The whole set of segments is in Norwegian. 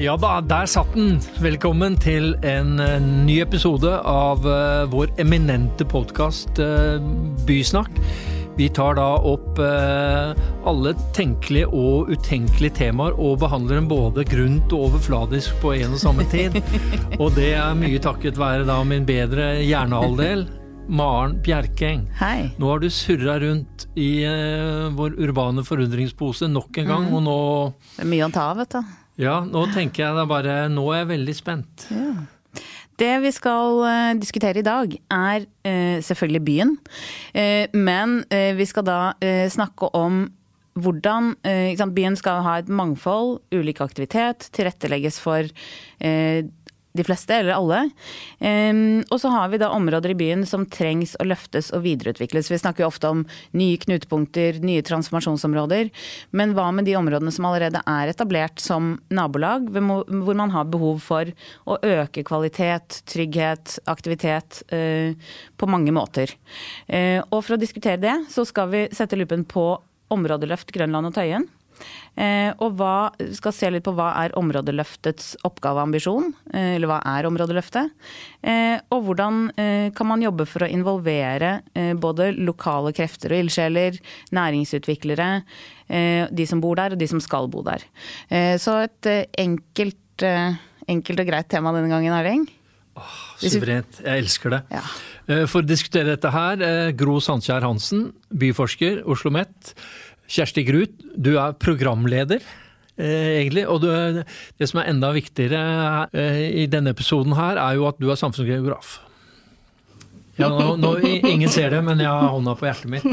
Ja da, der satt den. Velkommen til en eh, ny episode av eh, vår eminente podkast Bysnakk. Vi tar da opp alle tenkelige og utenkelige temaer og behandler dem både grunt og overfladisk på en og samme tid. Og det er mye takket være da min bedre hjernehalvdel. Maren Bjerkeng. Hei. Nå har du surra rundt i vår urbane forundringspose nok en gang, mm. og nå Det er mye å ta av, vet du. Ja, nå tenker jeg da bare Nå er jeg veldig spent. Ja. Det vi skal uh, diskutere i dag, er uh, selvfølgelig byen. Uh, men vi skal da snakke om hvordan byen skal ha et mangfold, ulik aktivitet, tilrettelegges for de fleste, eller alle. Um, og så har vi da områder i byen som trengs å løftes og videreutvikles. Vi snakker jo ofte om nye knutepunkter, nye transformasjonsområder. Men hva med de områdene som allerede er etablert som nabolag, hvor man har behov for å øke kvalitet, trygghet, aktivitet uh, på mange måter. Uh, og for å diskutere det, så skal vi sette lupen på områdeløft Grønland og Tøyen. Eh, og hva, skal se litt på hva er områdeløftets oppgaveambisjon, eh, eller hva er områdeløftet? Eh, og hvordan kan man jobbe for å involvere både lokale krefter og ildsjeler, næringsutviklere, de som bor der og de som skal bo der. Så et enkelt, enkelt og greit tema denne gangen, Erling. Oh, suverent. Jeg elsker det. Ja. For å diskutere dette her, Gro Sandkjær Hansen, byforsker, Oslo OsloMet. Kjersti Grut, du er programleder. Eh, egentlig, og du, Det som er enda viktigere eh, i denne episoden her, er jo at du er samfunnsgeograf. Ja, nå, nå, ingen ser det, men jeg har hånda på hjertet mitt.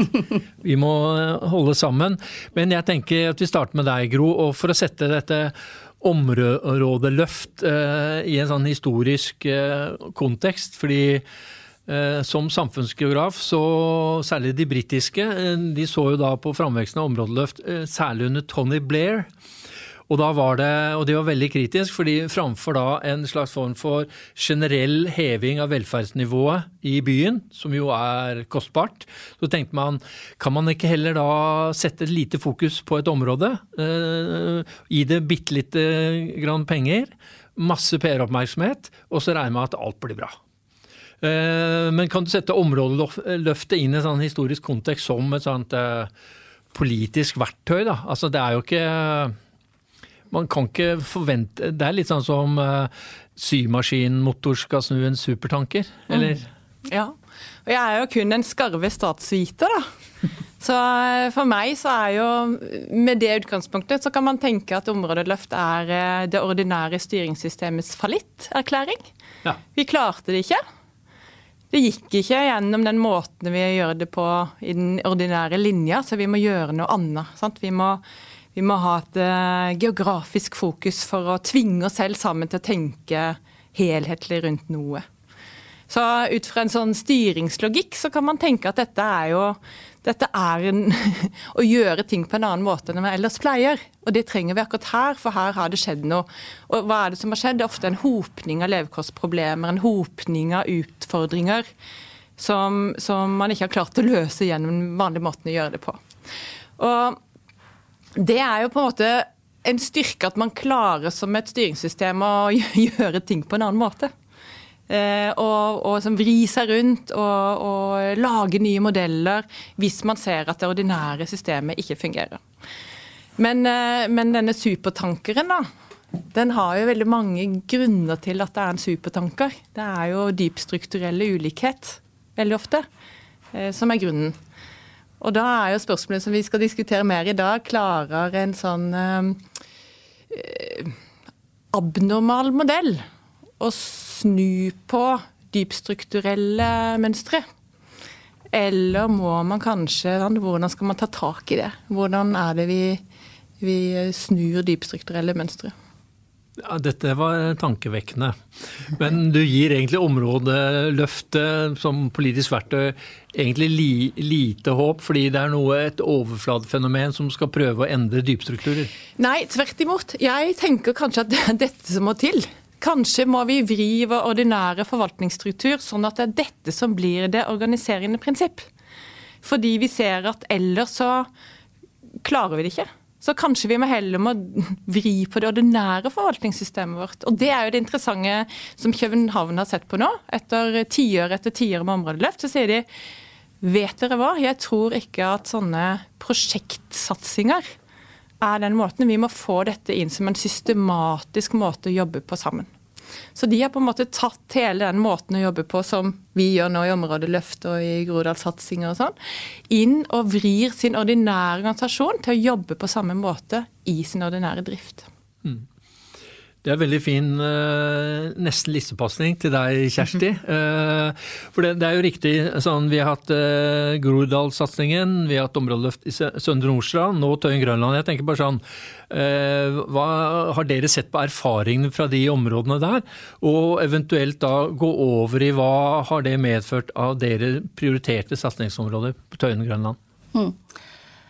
Vi må eh, holde sammen. Men jeg tenker at vi starter med deg, Gro. Og for å sette dette områdeløft eh, i en sånn historisk eh, kontekst, fordi som samfunnsgeograf, så særlig de britiske, eh, de så jo da på framveksten av områdeløft eh, særlig under Tony Blair. Og da var det, og det var veldig kritisk, fordi framfor da en slags form for generell heving av velferdsnivået i byen, som jo er kostbart, så tenkte man kan man ikke heller da sette et lite fokus på et område, eh, gi det bitte lite grann penger, masse PR-oppmerksomhet, og så regne med at alt blir bra. Eh, men kan du sette områdeløftet inn i en sånn historisk kontekst som et sånt eh, politisk verktøy? da? Altså Det er jo ikke Man kan ikke forvente Det er litt sånn som uh, symaskinmotor skal snu en supertanker, mm. eller? Mm. Ja. Og jeg er jo kun en skarve statsviter, da. Så for meg så er jo Med det utgangspunktet så kan man tenke at områdeløft er det ordinære styringssystemets fallitterklæring. Ja. Vi klarte det ikke det gikk ikke gjennom den måten vi gjør det på i den ordinære linja, så vi må gjøre noe annet. Vi må, vi, må, ha et uh, geografisk fokus for å tvinge oss selv sammen til å tenke helhetlig rundt noe. Så ut fra en sånn styringslogikk så kan man tenke at dette er jo dette er en, å gjøre ting på en annen måte enn vi ellers pleier. Og det trenger vi akkurat her, for her har det skjedd noe. Og hva er det som har skjedd? Det er ofte en hopning av levekostproblemer, en hopning av utfordringer som, som, man ikke har klart å løse gjennom den vanlige måten å gjøre det på. Og det er jo på en måte en styrke at man klarer som et styringssystem å gjøre ting på en annen måte. Eh, og, og som vri seg rundt og, og, lage nye modeller hvis man ser at det ordinære systemet ikke fungerer. Men, eh, men denne supertankeren, da. Den har jo veldig mange grunner til at det er en supertanker. Det er jo dyp strukturelle ulikhet veldig ofte eh, som er grunnen. Og da er jo spørsmålet som vi skal diskutere mer i dag, klarer en sånn eh, abnormal modell å snu på dypstrukturelle mønstre? Eller må man kanskje Hvordan skal man ta tak i det? Hvordan er det vi, vi snur dypstrukturelle mønstre? Ja, dette var tankevekkende. Men du gir egentlig områdeløftet som politisk verktøy egentlig li, lite håp, fordi det er noe, et overfladefenomen som skal prøve å endre dypstrukturer? Nei, tvert imot. Jeg tenker kanskje at det er dette som må til. Kanskje må vi vri vår ordinære forvaltningsstruktur sånn at det er dette som blir det organiserende prinsipp. Fordi vi ser at ellers så klarer vi det ikke. Så kanskje vi må heller må vri på det ordinære forvaltningssystemet vårt. Og det er jo det interessante som København har sett på nå. Etter tiår etter tiår med områdeløft, så sier de vet dere hva, jeg tror ikke at sånne prosjektsatsinger er den måten. Vi må få dette inn som en systematisk måte å jobbe på sammen. Så de har på en måte tatt hele den måten å jobbe på som vi gjør nå i Områdeløft og i Groruddalssatsinger og sånn, inn og vrir sin ordinære organisasjon til å jobbe på samme måte i sin ordinære drift. Mm. Det er veldig fin uh, nesten lissepasning til deg, Kjersti. Uh, for det, det, er jo riktig sånn, Vi har hatt uh, Groruddalssatsingen, vi har hatt områdeløft i Søndre Nordstrand, nå Tøyen Grønland. Jeg tenker bare sånn, hva Har dere sett på erfaringene fra de områdene der? Og eventuelt da gå over i hva har det medført av dere prioriterte satsingsområder på Tøyen Grønland? Mm.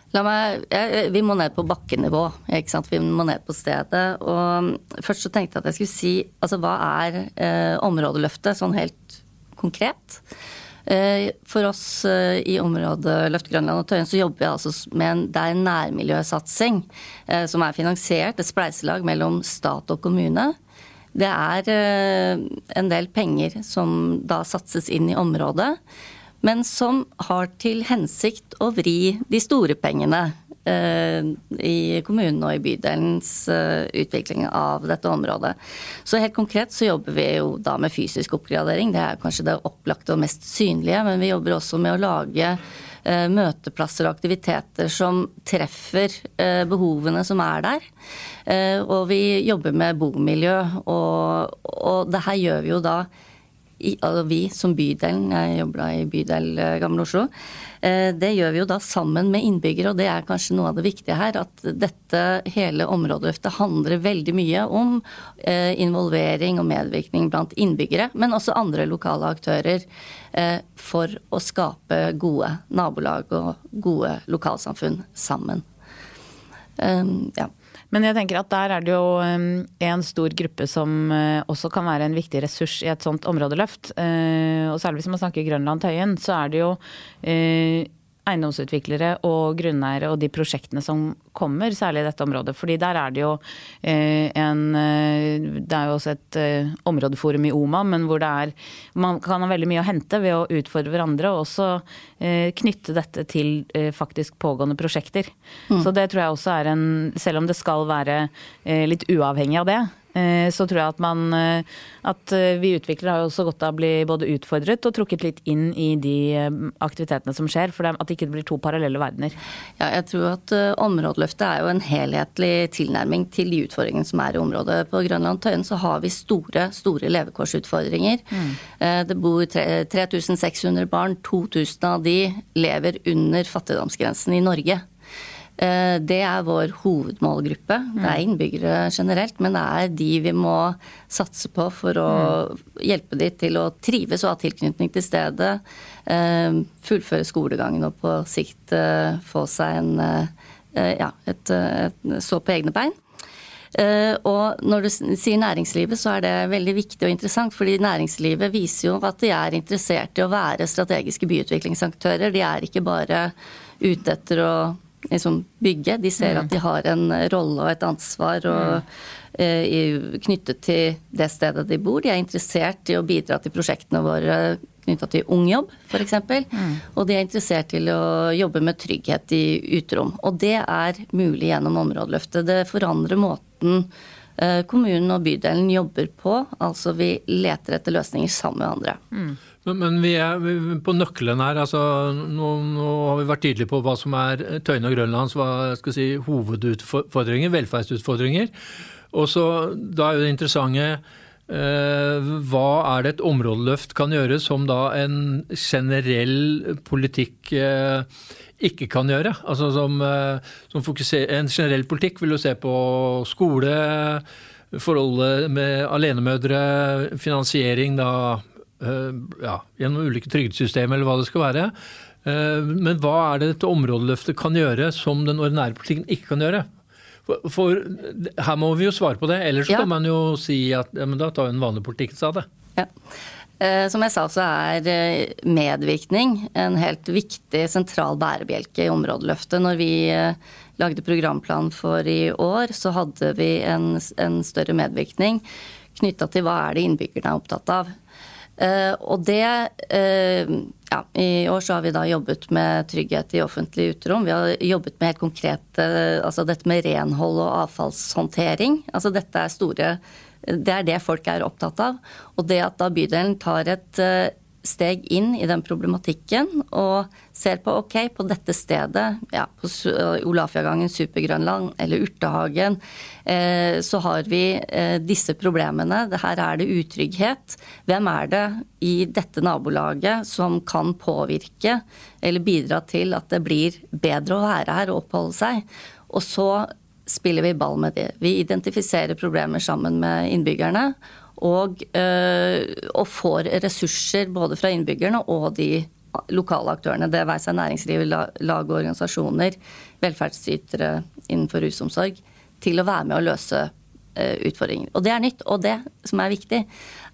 Meg, jeg, vi må ned på bakkenivå. Vi må ned på stedet. Og først så tenkte jeg at jeg skulle si altså hva er eh, områdeløftet sånn helt konkret? Eh, for oss eh, i området Løft Grønland og Tøyen så jobber vi altså med en, det er nærmiljøsatsing eh, som er finansiert, et spleiselag mellom stat og kommune. Det er eh, en del penger som da satses inn i området men som har til hensikt å vri de store pengene eh, i kommunen og i bydelens eh, utvikling av dette området. Så helt konkret så jobber vi jo da med fysisk oppgradering. Det er kanskje det opplagte og mest synlige, men vi jobber også med å lage eh, møteplasser og aktiviteter som treffer behovene som er der. Og vi jobber med bomiljø, og, og det her gjør vi jo da i, altså vi som bydelen, jeg jobber da i bydel eh, Gamle Oslo, eh, det gjør vi jo da sammen med innbyggere, og det er kanskje noe av det viktige her. At dette hele områdeløftet handler veldig mye om eh, involvering og medvirkning blant innbyggere, men også andre lokale aktører, for å skape gode nabolag og gode lokalsamfunn sammen. Ja. Men jeg tenker at der er det jo en stor gruppe som eh, også kan være en viktig ressurs i et sånt områdeløft. Eh, og særlig hvis man snakker Grønland-Tøyen, så er det jo eh, eiendomsutviklere og grunneiere og de prosjektene som kommer, særlig i dette området. Fordi der er det jo eh, en eh, Det er jo også et eh, områdeforum i Oma, men hvor det er Man kan ha veldig mye å hente ved å utfordre hverandre, og også knytte dette til faktisk pågående prosjekter. Mm. Så det tror jeg også er en Selv om det skal være litt uavhengig av det, så tror jeg at man eh, At eh, vi utviklere har også godt av å bli både utfordret og trukket litt inn i de aktivitetene som skjer. For at det ikke blir to parallelle verdener. Ja, jeg tror at områdeløftet er jo en helhetlig tilnærming til de utfordringene som er i området. På Grønland Tøyen så har vi store, store levekårsutfordringer. Mm. Det bor 3600 barn. 2000 av de lever under fattigdomsgrensen i Norge. Eh, det er vår hovedmålgruppe. Det er innbyggere generelt, men det er de vi må satse på for å hjelpe de til å trives og ha tilknytning til stedet. Eh, fullføre skolegangen og på sikt eh, få seg en, ja, et, et, stå på egne bein. Og når du sier næringslivet, så er det veldig viktig og interessant. fordi næringslivet viser jo at de er interessert i å være strategiske byutviklingsaktører. De er ikke bare ute etter å liksom bygge. De ser mm. at de har en rolle og et ansvar og, mm. eh, knyttet til det stedet de bor. De er interessert i å bidra til prosjektene våre knytta til ungjobb, f.eks. Mm. Og de er interessert til å jobbe med trygghet i uterom. Og det er mulig gjennom områdeløftet. Det forandrer måten eh, kommunen og bydelen jobber på. Altså vi leter etter løsninger sammen med andre. Mm. Men, men vi er på nøkkelen her. altså nå, nå, har vi vært tydelige på hva som er Tøyne og Grønlands hva skal si, hovedutfordringer, velferdsutfordringer. Og så Da er jo det interessante eh, hva er det et områdeløft kan gjøre som da en generell politikk eh, ikke kan gjøre? Altså som, eh, som En generell politikk vil jo se på skole, forholdet med alenemødre, finansiering da Eh, ja, gjennom ulike trygdesystemer eller hva det skal være. Eh, men hva er det dette områdeløftet kan gjøre som den ordinære politikken ikke kan gjøre? For, for her må vi jo svare på det, ellers ja. kan man jo si at ja, men da tar en vanlig politikk seg av det. Ja. Eh, som jeg sa, så er medvirkning en helt viktig sentral bærebjelke i områdeløftet. Når vi lagde programplan for i år, så hadde vi en, en større medvirkning knytta til hva er det innbyggerne er opptatt av. Uh, og det uh, ja, I år så har vi da jobbet med trygghet i offentlig uterom. Vi har jobbet med helt konkret altså dette med renhold og avfallshåndtering. Altså dette er store Det er det folk er opptatt av. Og det at da bydelen tar et steg inn i den problematikken og ser på ok, på dette stedet, ja, på Olafiagangen, Supergrønland eller Urtehagen, eh, så har vi eh, disse problemene. Her er det utrygghet. Hvem er det i dette nabolaget som kan påvirke eller bidra til at det blir bedre å være her og oppholde seg? Og så spiller vi ball med det. Vi identifiserer problemer sammen med innbyggerne og, øh, og får ressurser både fra innbyggerne og de lokale aktørene. Det være seg næringsliv, lag og organisasjoner, velferdsytere innenfor rusomsorg, til å være med å løse øh, utfordringer. Og det er nytt. Og det som er viktig,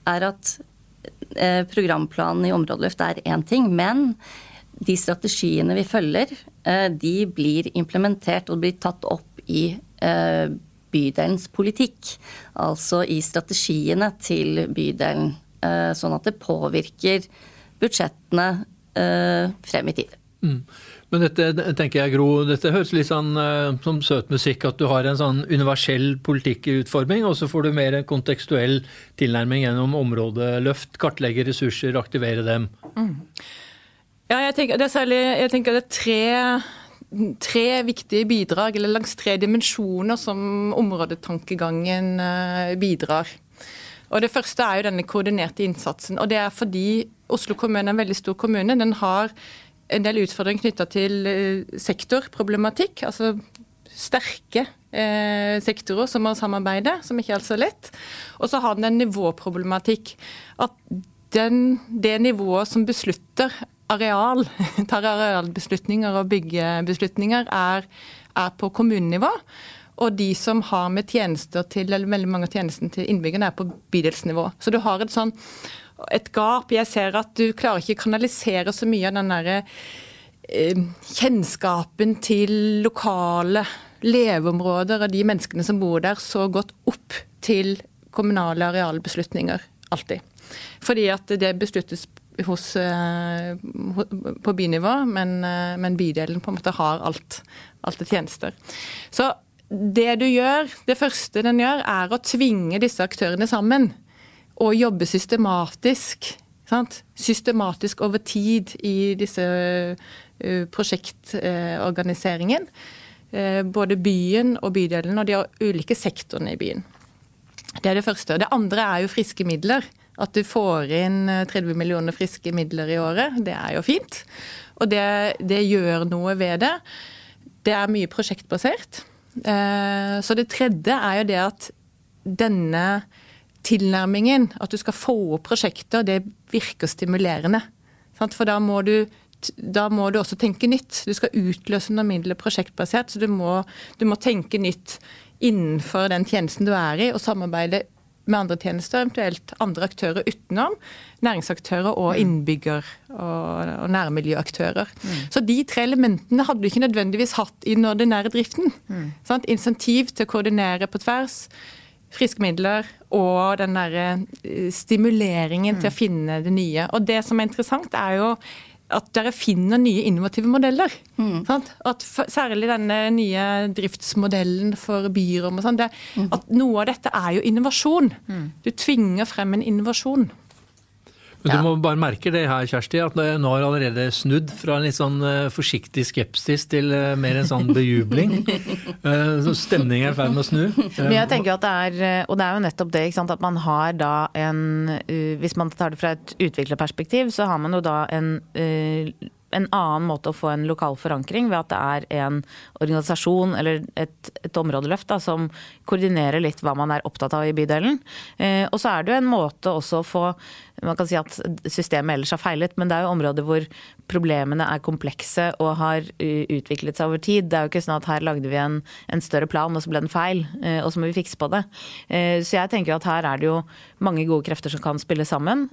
er at øh, programplanen i Områdeløft er én ting, men de strategiene vi følger, de blir implementert og blir tatt opp i bydelens politikk. Altså i strategiene til bydelen. Eh, sånn at det påvirker budsjettene eh, frem i tid. Mm. Men dette tenker jeg, Gro, dette høres litt sånn uh, som søt musikk. At du har en sånn universell politikkutforming, og så får du mer en kontekstuell tilnærming gjennom områdeløft. Kartlegge ressurser, aktivere dem. Mm. Ja, jeg tenker, det er særlig, jeg tenker det er tre tre viktige bidrag, eller langs tre dimensjoner som områdetankegangen eh, bidrar. Og Det første er jo denne koordinerte innsatsen. og Det er fordi Oslo kommune er en veldig stor kommune. Den har en del utfordringer knytta til eh, sektorproblematikk. altså sterke eh, sektorer som må samarbeide, som ikke er så lett. Og så har den en nivåproblematikk. At den, det nivået som beslutter areal, tar arealbeslutninger og byggebeslutninger, er, er på kommunenivå. Og de som har med tjenester til, eller veldig mange av tjenestene til innbyggerne, er på bydelsnivå. Så du har et sånn et gap. Jeg ser at du klarer ikke å kanalisere så mye av den derre eh, kjennskapen til lokale leveområder og de menneskene som bor der, så godt opp til kommunale arealbeslutninger. Alltid. Fordi at det besluttes hos, eh, på bynivå, men, eh, men, bydelen på en måte har alt, alt av tjenester. Så det du gjør, det første den gjør, er å tvinge disse aktørene sammen. Og jobbe systematisk. Sant? Systematisk over tid i disse uh, prosjektorganiseringen. Både byen og bydelen og de ulike sektorene i byen. Det er det første. Det andre er jo friske midler. At du får inn 30 eh, millioner friske midler i året, det er jo fint. Og det, det gjør noe ved det. Det er mye prosjektbasert. Eh, så det tredje er jo det at denne tilnærmingen, at du skal få opp prosjekter, det virker stimulerende. For da må du da må du også tenke nytt. Du skal utløse noen midler prosjektbasert, så du må, du må tenke nytt innenfor den tjenesten du er i, og samarbeide med andre tjenester, eventuelt andre aktører utenom. Næringsaktører og mm. innbygger- og, og nærmiljøaktører. Mm. Så de tre elementene hadde du ikke nødvendigvis hatt i den ordinære driften. Mm. Insentiv til å koordinere på tvers, friske midler og den derre eh, stimuleringen mm. til å finne det nye. Og det som er interessant, er jo at dere finner nye innovative modeller. Mm. At Særlig denne nye driftsmodellen for byrom. og sånn, mm. At noe av dette er jo innovasjon. Mm. Du tvinger frem en innovasjon. Men du må bare merke det her, Kjersti, at nå har allerede snudd fra en litt sånn eh, forsiktig skepsis til eh, mer en sånn bejubling. Eh, så stemningen er i ferd med å snu. Men jeg tenker at det er, Og det er jo nettopp det, sant, at man har da en Hvis man tar det fra et utviklerperspektiv, så har man jo da en en annen måte å få en lokal forankring ved at det er en organisasjon eller et, et områdeløft da, som koordinerer litt hva man er opptatt av i bydelen. Eh, og så er det jo en måte også å få man kan si at systemet ellers har feilet, men det er jo områder hvor problemene er komplekse og har utviklet seg over tid. Det er jo ikke sånn at her lagde vi en, en større plan, og så ble den feil, eh, og så må vi fikse på det. Eh, så jeg tenker at her er det jo mange gode krefter som kan spille sammen.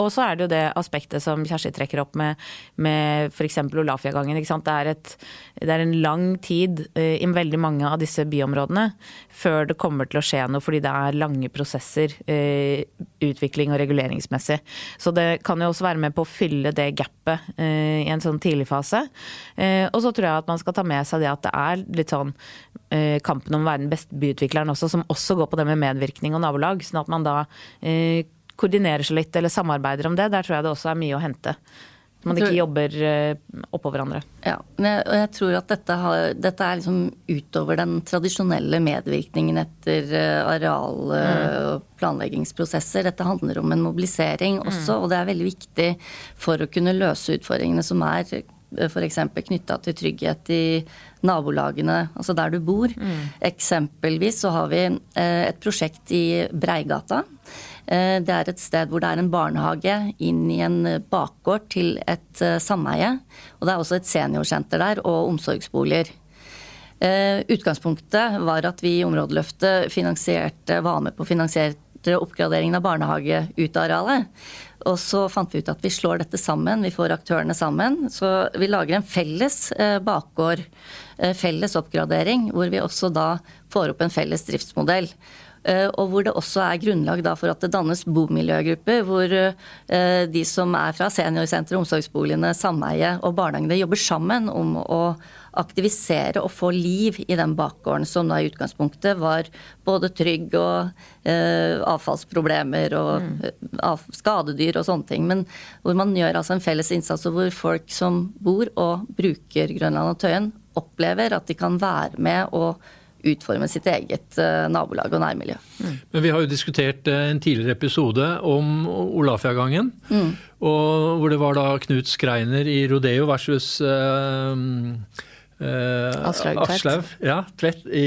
Og så er det jo det aspektet som Kjersti trekker opp med, med f.eks. Olafiagangen. Det et, det er en lang tid eh, i veldig mange av disse byområdene før det kommer til å skje noe, fordi det er lange prosesser eh, utvikling og reguleringsmessig. Så det kan jo også være med på å fylle det gapet i en sånn tidlig fase. Og så tror jeg at man skal ta med seg det at det er litt sånn kampen om å være den beste byutvikleren også, som også går på det med medvirkning og nabolag. sånn at man da koordinerer seg litt eller samarbeider om det. Der tror jeg det også er mye å hente. Man ikke jobber eh, oppå hverandre. Ja, og jeg tror at dette, har, dette, er liksom utover den tradisjonelle medvirkningen etter eh, areal- mm. og planleggingsprosesser. Dette handler om en mobilisering mm. også, mm. og det er veldig viktig for å kunne løse utfordringene som er f.eks. knytta til trygghet i nabolagene, altså der du bor. Mm. Eksempelvis så har vi et prosjekt i Breigata Eh, det er et sted hvor det er en barnehage inn i en bakgård til et eh, sameie. Og det er også et seniorsenter der og omsorgsboliger. Eh, utgangspunktet var at vi i Områdeløftet var med på å finansiere oppgraderingen av barnehageutearealet. Og så fant vi ut at vi slår dette sammen, vi får aktørene sammen. Så vi lager en felles bakgård, felles oppgradering, hvor vi også da får opp en felles driftsmodell. Eh, og hvor det også er grunnlag for at det dannes bomiljøgrupper, hvor eh, de som er fra seniorsenteret, omsorgsboligene, sameie og barnehagene jobber sammen om å aktivisere og få liv i den bakgården som da i utgangspunktet var både trygg og eh, avfallsproblemer og mm. av, skadedyr og sånne ting. Men hvor man gjør altså en felles innsats, og hvor folk som bor og bruker Grønland og Tøyen, opplever at de kan være med og utforme sitt eget eh, nabolag og nærmiljø. Mm. Men Vi har jo diskutert eh, en tidligere episode om Olafiagangen. Mm. Og hvor det var da Knut Skreiner i Rodeo versus uh, uh, Aslaug ja, i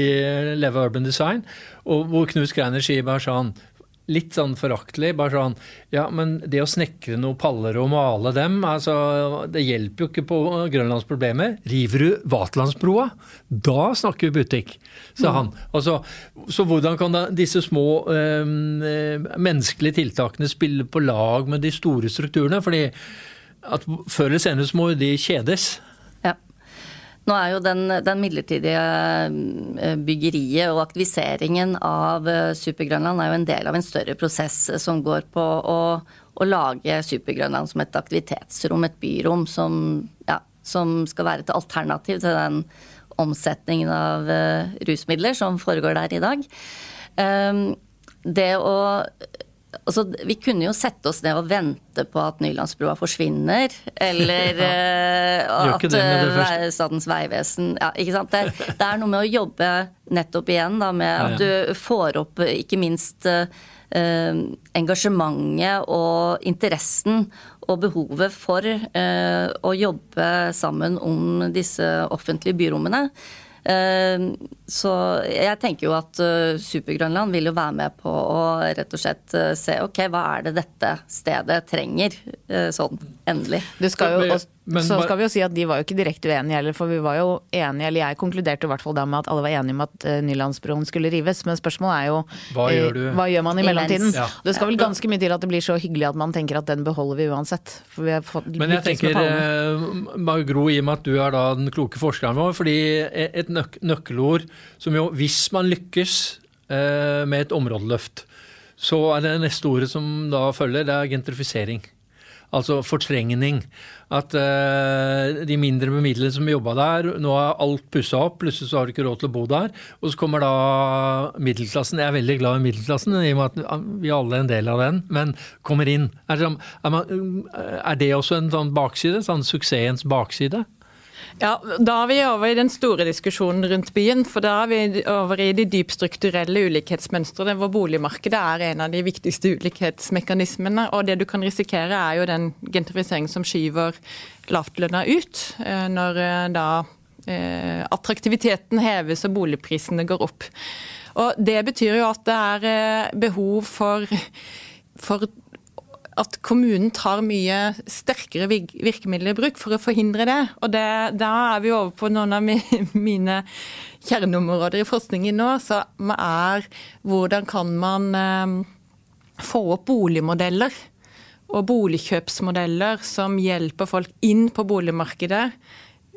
Leve Urban Design. Og hvor Knut Skreiner sier bare sånn litt sånn foraktelig. Bare sånn Ja, men det å snekre noen paller og male dem, altså Det hjelper jo ikke på Grønlands problemer. River du Vatlandsbroa, da snakker vi butikk, sa han. Altså, så hvordan kan da disse små øh, menneskelige tiltakene spille på lag med de store strukturene? Fordi at før eller senere må de kjedes. Nå er jo den, den, midlertidige eh, byggeriet og aktiviseringen av eh, Supergrønland er jo en del av en større prosess som går på å, å lage Supergrønland som et aktivitetsrom, et byrom, som, ja, som, skal være et alternativ til den omsetningen av rusmidler som foregår der i dag. Um, det å Altså, vi kunne jo sette oss ned og vente på at Nylandsbrua forsvinner, eller ja. uh, at det Statens vegvesen ja, ikke sant? Det, det, er noe med å jobbe nettopp igjen da, med at du får opp ikke minst eh, engasjementet og interessen og behovet for å jobbe sammen om disse offentlige byrommene. Ehm, så jeg tenker jo at eh, Supergrønland vil jo være med på å rett og slett eh, se ok, hva er det dette stedet trenger eh, sånn endelig. Du skal jo, så skal vi jo si at de var jo ikke direkte uenige heller, for vi var jo enige, eller jeg konkluderte i hvert fall da med at alle var enige om at Nylandsbroen skulle rives. Men spørsmålet er jo hva gjør, hva gjør man i mellomtiden? Ja. Det skal vel ganske mye til at det blir så hyggelig at man tenker at den beholder vi uansett. Men jeg tenker, Magro, i og med at du er da den kloke forskeren vår, fordi et nøk nøkkelord som jo, hvis man lykkes eh, med et områdeløft, så er det neste ordet som da følger, det er gentrifisering. Altså fortrengning. At uh, de mindre bemidlede som jobba der, nå er alt pussa opp, plutselig så har du ikke råd til å bo der. Og så kommer da middelklassen. Jeg er veldig glad i middelklassen, i og med at vi alle er en del av den, men kommer inn. Er det, er man, er det også en sånn bakside? Sånn suksessens bakside? Ja, Da er vi over i den store diskusjonen rundt byen. For da er vi over i de dypstrukturelle ulikhetsmønstrene, hvor boligmarkedet er en av de viktigste ulikhetsmekanismene. Og det du kan risikere, er jo den gentrifiseringen som skyver lavtlønna ut. Eh, når eh, da eh, attraktiviteten heves og boligprisene går opp. Og Det betyr jo at det er behov for, for at kommunen tar mye sterkere virkemidler i bruk for å forhindre det. Og det, da er vi over på noen av mine kjerneområder i forskningen nå, som er hvordan kan man eh, få opp boligmodeller og boligkjøpsmodeller som hjelper folk inn på boligmarkedet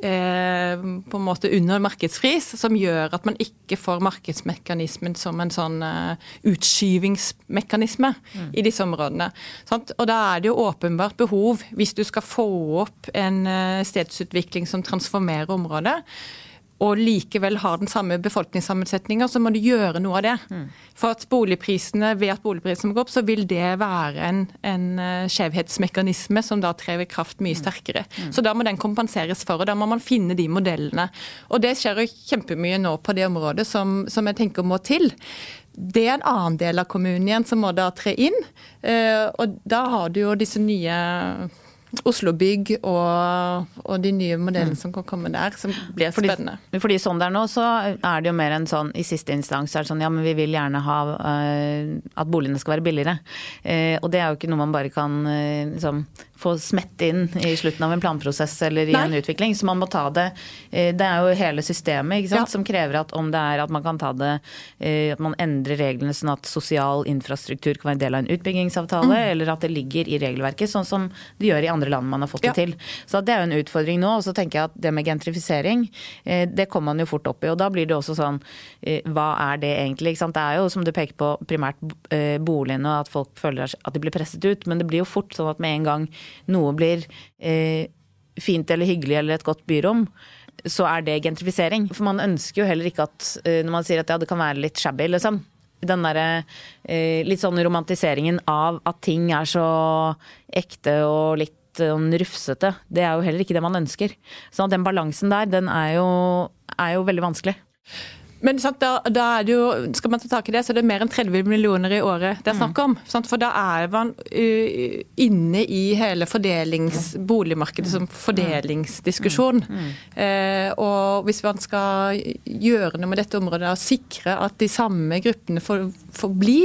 eh, på en måte under markedspris, som gjør at man ikke får markedsmekanismen som en sånn eh, utskyvingsmekanisme mm. i disse områdene. Sant? Og da er det jo åpenbart behov, hvis du skal få opp en eh, stedsutvikling som transformerer området, og likevel har den samme befolkningssammensetninga, så må du gjøre noe av det. Mm. For at boligprisene, ved at boligprisene går opp, så vil det være en, en uh, skjevhetsmekanisme som da trer i kraft mye mm. sterkere. Mm. Så da må den kompenseres for, og da må man finne de modellene. Og det skjer jo kjempemye nå på det området som, som jeg tenker må til. Det er en annen del av kommunen igjen som må da tre inn. Uh, og da har du jo disse nye Oslo Bygg og, og, de nye modellene mm. som kan komme der, som blir fordi, spennende. Fordi sånn det er nå, så er det jo mer enn sånn i siste instans er det sånn ja, men vi vil gjerne ha uh, at boligene skal være billigere. Uh, og det er jo ikke noe man bare kan uh, liksom få smett inn i slutten av en planprosess eller i Nei. en utvikling. Så man må ta det Det er jo hele systemet ja. som krever at om det er at man kan ta det At man endrer reglene sånn at sosial infrastruktur kan være en del av en utbyggingsavtale, mm. eller at det ligger i regelverket, sånn som det gjør i andre land man har fått det til. Så det er jo en utfordring nå. Og så tenker jeg at det med gentrifisering, eh, det kommer man jo fort opp i. Og da blir det også sånn, eh, hva er det egentlig? Det er jo som du peker på primært eh, boligene og at folk føler at de blir presset ut. Men det blir jo fort sånn at med en gang noe blir fint eller hyggelig eller et godt byrom, så er det gentrifisering. For man ønsker jo heller ikke at når man sier at ja, det kan være litt shabby, liksom den derre litt sånn romantiseringen av at ting er så ekte og litt sånn rufsete. Det er jo heller ikke det man ønsker. Så den balansen der, den er jo, er jo veldig vanskelig. Men sant, da, da, er det jo, skal man ta tak i det, så er det mer enn 30 millioner i året det er snakk om. Sant? For da er man uh, inne i hele fordelings, boligmarkedet som fordelingsdiskusjon. Mm. Mm. Uh, og hvis man skal gjøre noe med dette området og sikre at de samme gruppene får, får bli,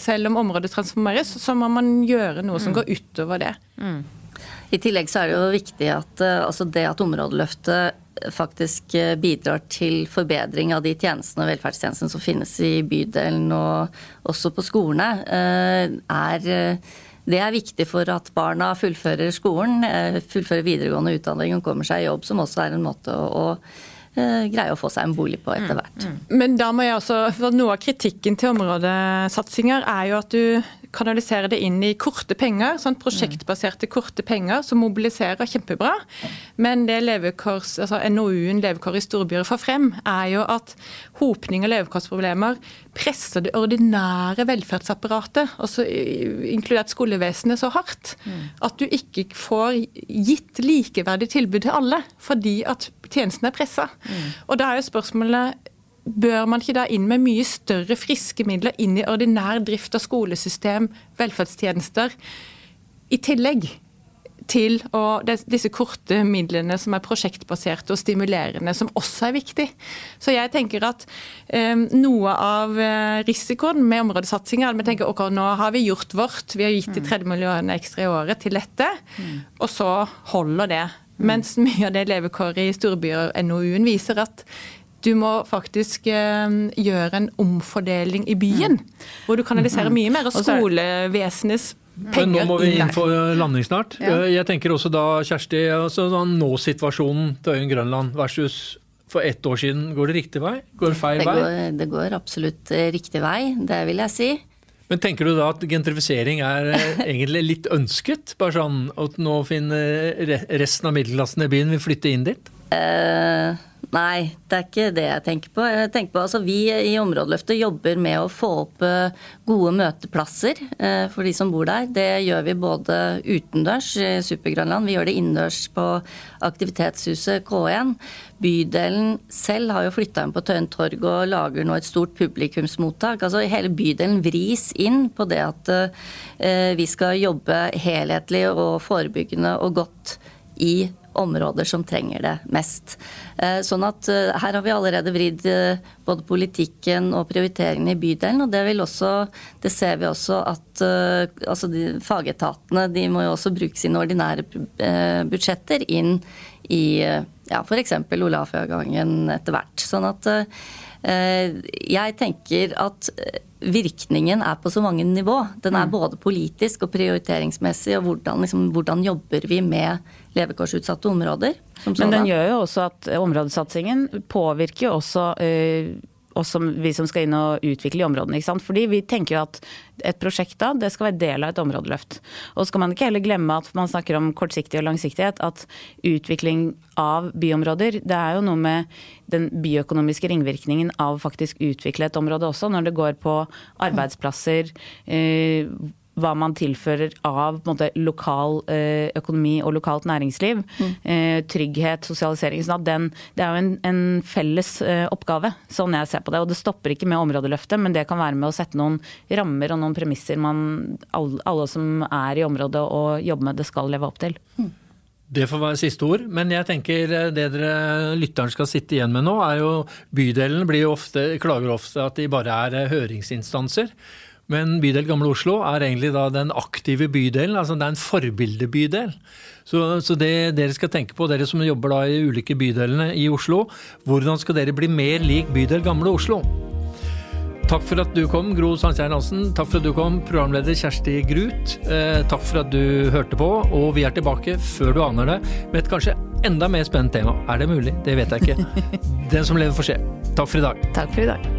selv om området transformeres, så må man gjøre noe som går utover det. Mm. I tillegg så er det jo viktig at eh, altså det at områdeløftet faktisk eh, bidrar til forbedring av de tjenestene og velferdstjenestene som finnes i bydelen og også på skolene, eh, er det er viktig for at barna fullfører skolen, fullfører videregående utdanning og kommer seg i jobb, som også er en måte å, greie å få seg en bolig på etter mm, hvert. Mm. Men da må jeg også, for Noe av kritikken til områdesatsinger er jo at du kanalisere det inn i korte penger, sånn prosjektbaserte korte penger som mobiliserer kjempebra. Men det altså NOU-en 'Levekår i storbyer' får frem, er jo at hopning av levekårsproblemer presser det ordinære velferdsapparatet, altså inkludert skolevesenet, så hardt at du ikke får gitt likeverdig tilbud til alle fordi at tjenestene er pressa. Mm. Og da er jo spørsmålet bør man ikke da inn med mye større friske midler inn i ordinær drift av skolesystem, velferdstjenester, i tillegg til disse korte midlene som er prosjektbaserte og stimulerende, som også er viktig. Så jeg tenker at um, noe av eh, risikoen med områdesatsinger er at vi tenker ok, nå har vi gjort vårt, vi har gitt de 30 millionene ekstra i året til dette, mm. og så holder det. Mens mye av det levekåret i storbyer, NOU-en, viser at du må faktisk eh, gjøre en omfordeling i byen. Hvor du kanaliserer mye mer av skolevesenets penger. Men nå må vi inn for landing snart. Ja. Eh, jeg tenker også da, Kjersti, altså nå-situasjonen til øyen Grønland versus for ett år siden. Går det riktig vei? Går det feil det går, vei? Det går absolutt eh, riktig vei, det vil jeg si. Men tenker du da at gentrifisering er egentlig litt ønsket? Bare sånn at nå finner resten av middelklassen i byen vil flytte inn dit? Uh, Nei, det er ikke det jeg tenker på. Jeg tenker på altså, Vi i Områdeløftet jobber med å få opp eh, gode møteplasser eh, for de som bor der. Det gjør vi både utendørs i Supergrønland, vi gjør det innendørs på aktivitetshuset K1. Bydelen selv har jo flytta inn på Tøyen torg og lager nå et stort publikumsmottak. Altså Hele bydelen vris inn på det at uh, vi skal jobbe helhetlig og forebyggende og godt i områder som trenger det mest. Eh, sånn at eh, her har vi allerede vridd eh, både politikken og prioriteringene i bydelen, og det vil også Det ser vi også at altså de, fagetatene de må jo også bruke sine ordinære budsjetter inn i, ja, f.eks. Olafia-gangen etter hvert. Sånn at jeg tenker at virkningen er på så mange nivå. Den er mm. både politisk og prioriteringsmessig, og hvordan, liksom, hvordan jobber vi med levekårsutsatte områder. Men den gjør jo også at områdesatsingen påvirker jo også øh, oss som, vi som skal inn og utvikle i områdene. Ikke sant? Fordi vi tenker jo at et prosjekt da, det skal være del av et områdeløft. Og så skal man ikke heller glemme at man snakker om kortsiktig og langsiktighet. At utvikling av byområder, det er jo noe med den bioøkonomiske ringvirkningen av faktisk utvikle et område også. Når det går på arbeidsplasser, eh, hva man tilfører av måte, lokal eh, økonomi og lokalt næringsliv. Mm. Eh, trygghet, sosialisering. sånn at den, Det er jo en, en felles eh, oppgave, sånn jeg ser på det. Og det stopper ikke med områdeløftet, men det kan være med å sette noen rammer og noen premisser man, alle, alle som er i området og jobber med det, skal leve opp til. Mm. Det får være siste ord, men jeg tenker det dere lytteren skal sitte igjen med nå, er jo Bydelen blir jo ofte, klager ofte at de bare er høringsinstanser. Men bydel Gamle Oslo er egentlig da den aktive bydelen. altså Det er en forbildebydel. Så, så det dere skal tenke på, dere som jobber da i ulike bydelene i Oslo, hvordan skal dere bli mer lik bydel Gamle Oslo? Takk for at du kom, Gro Sandkjær Hansen. Takk for at du kom, programleder Kjersti Grut. Eh, takk for at du hørte på, og vi er tilbake før du aner det med et kanskje enda mer spennende tema. Er det mulig? Det vet jeg ikke. Den som lever, får se. Takk for i dag. Takk for i dag.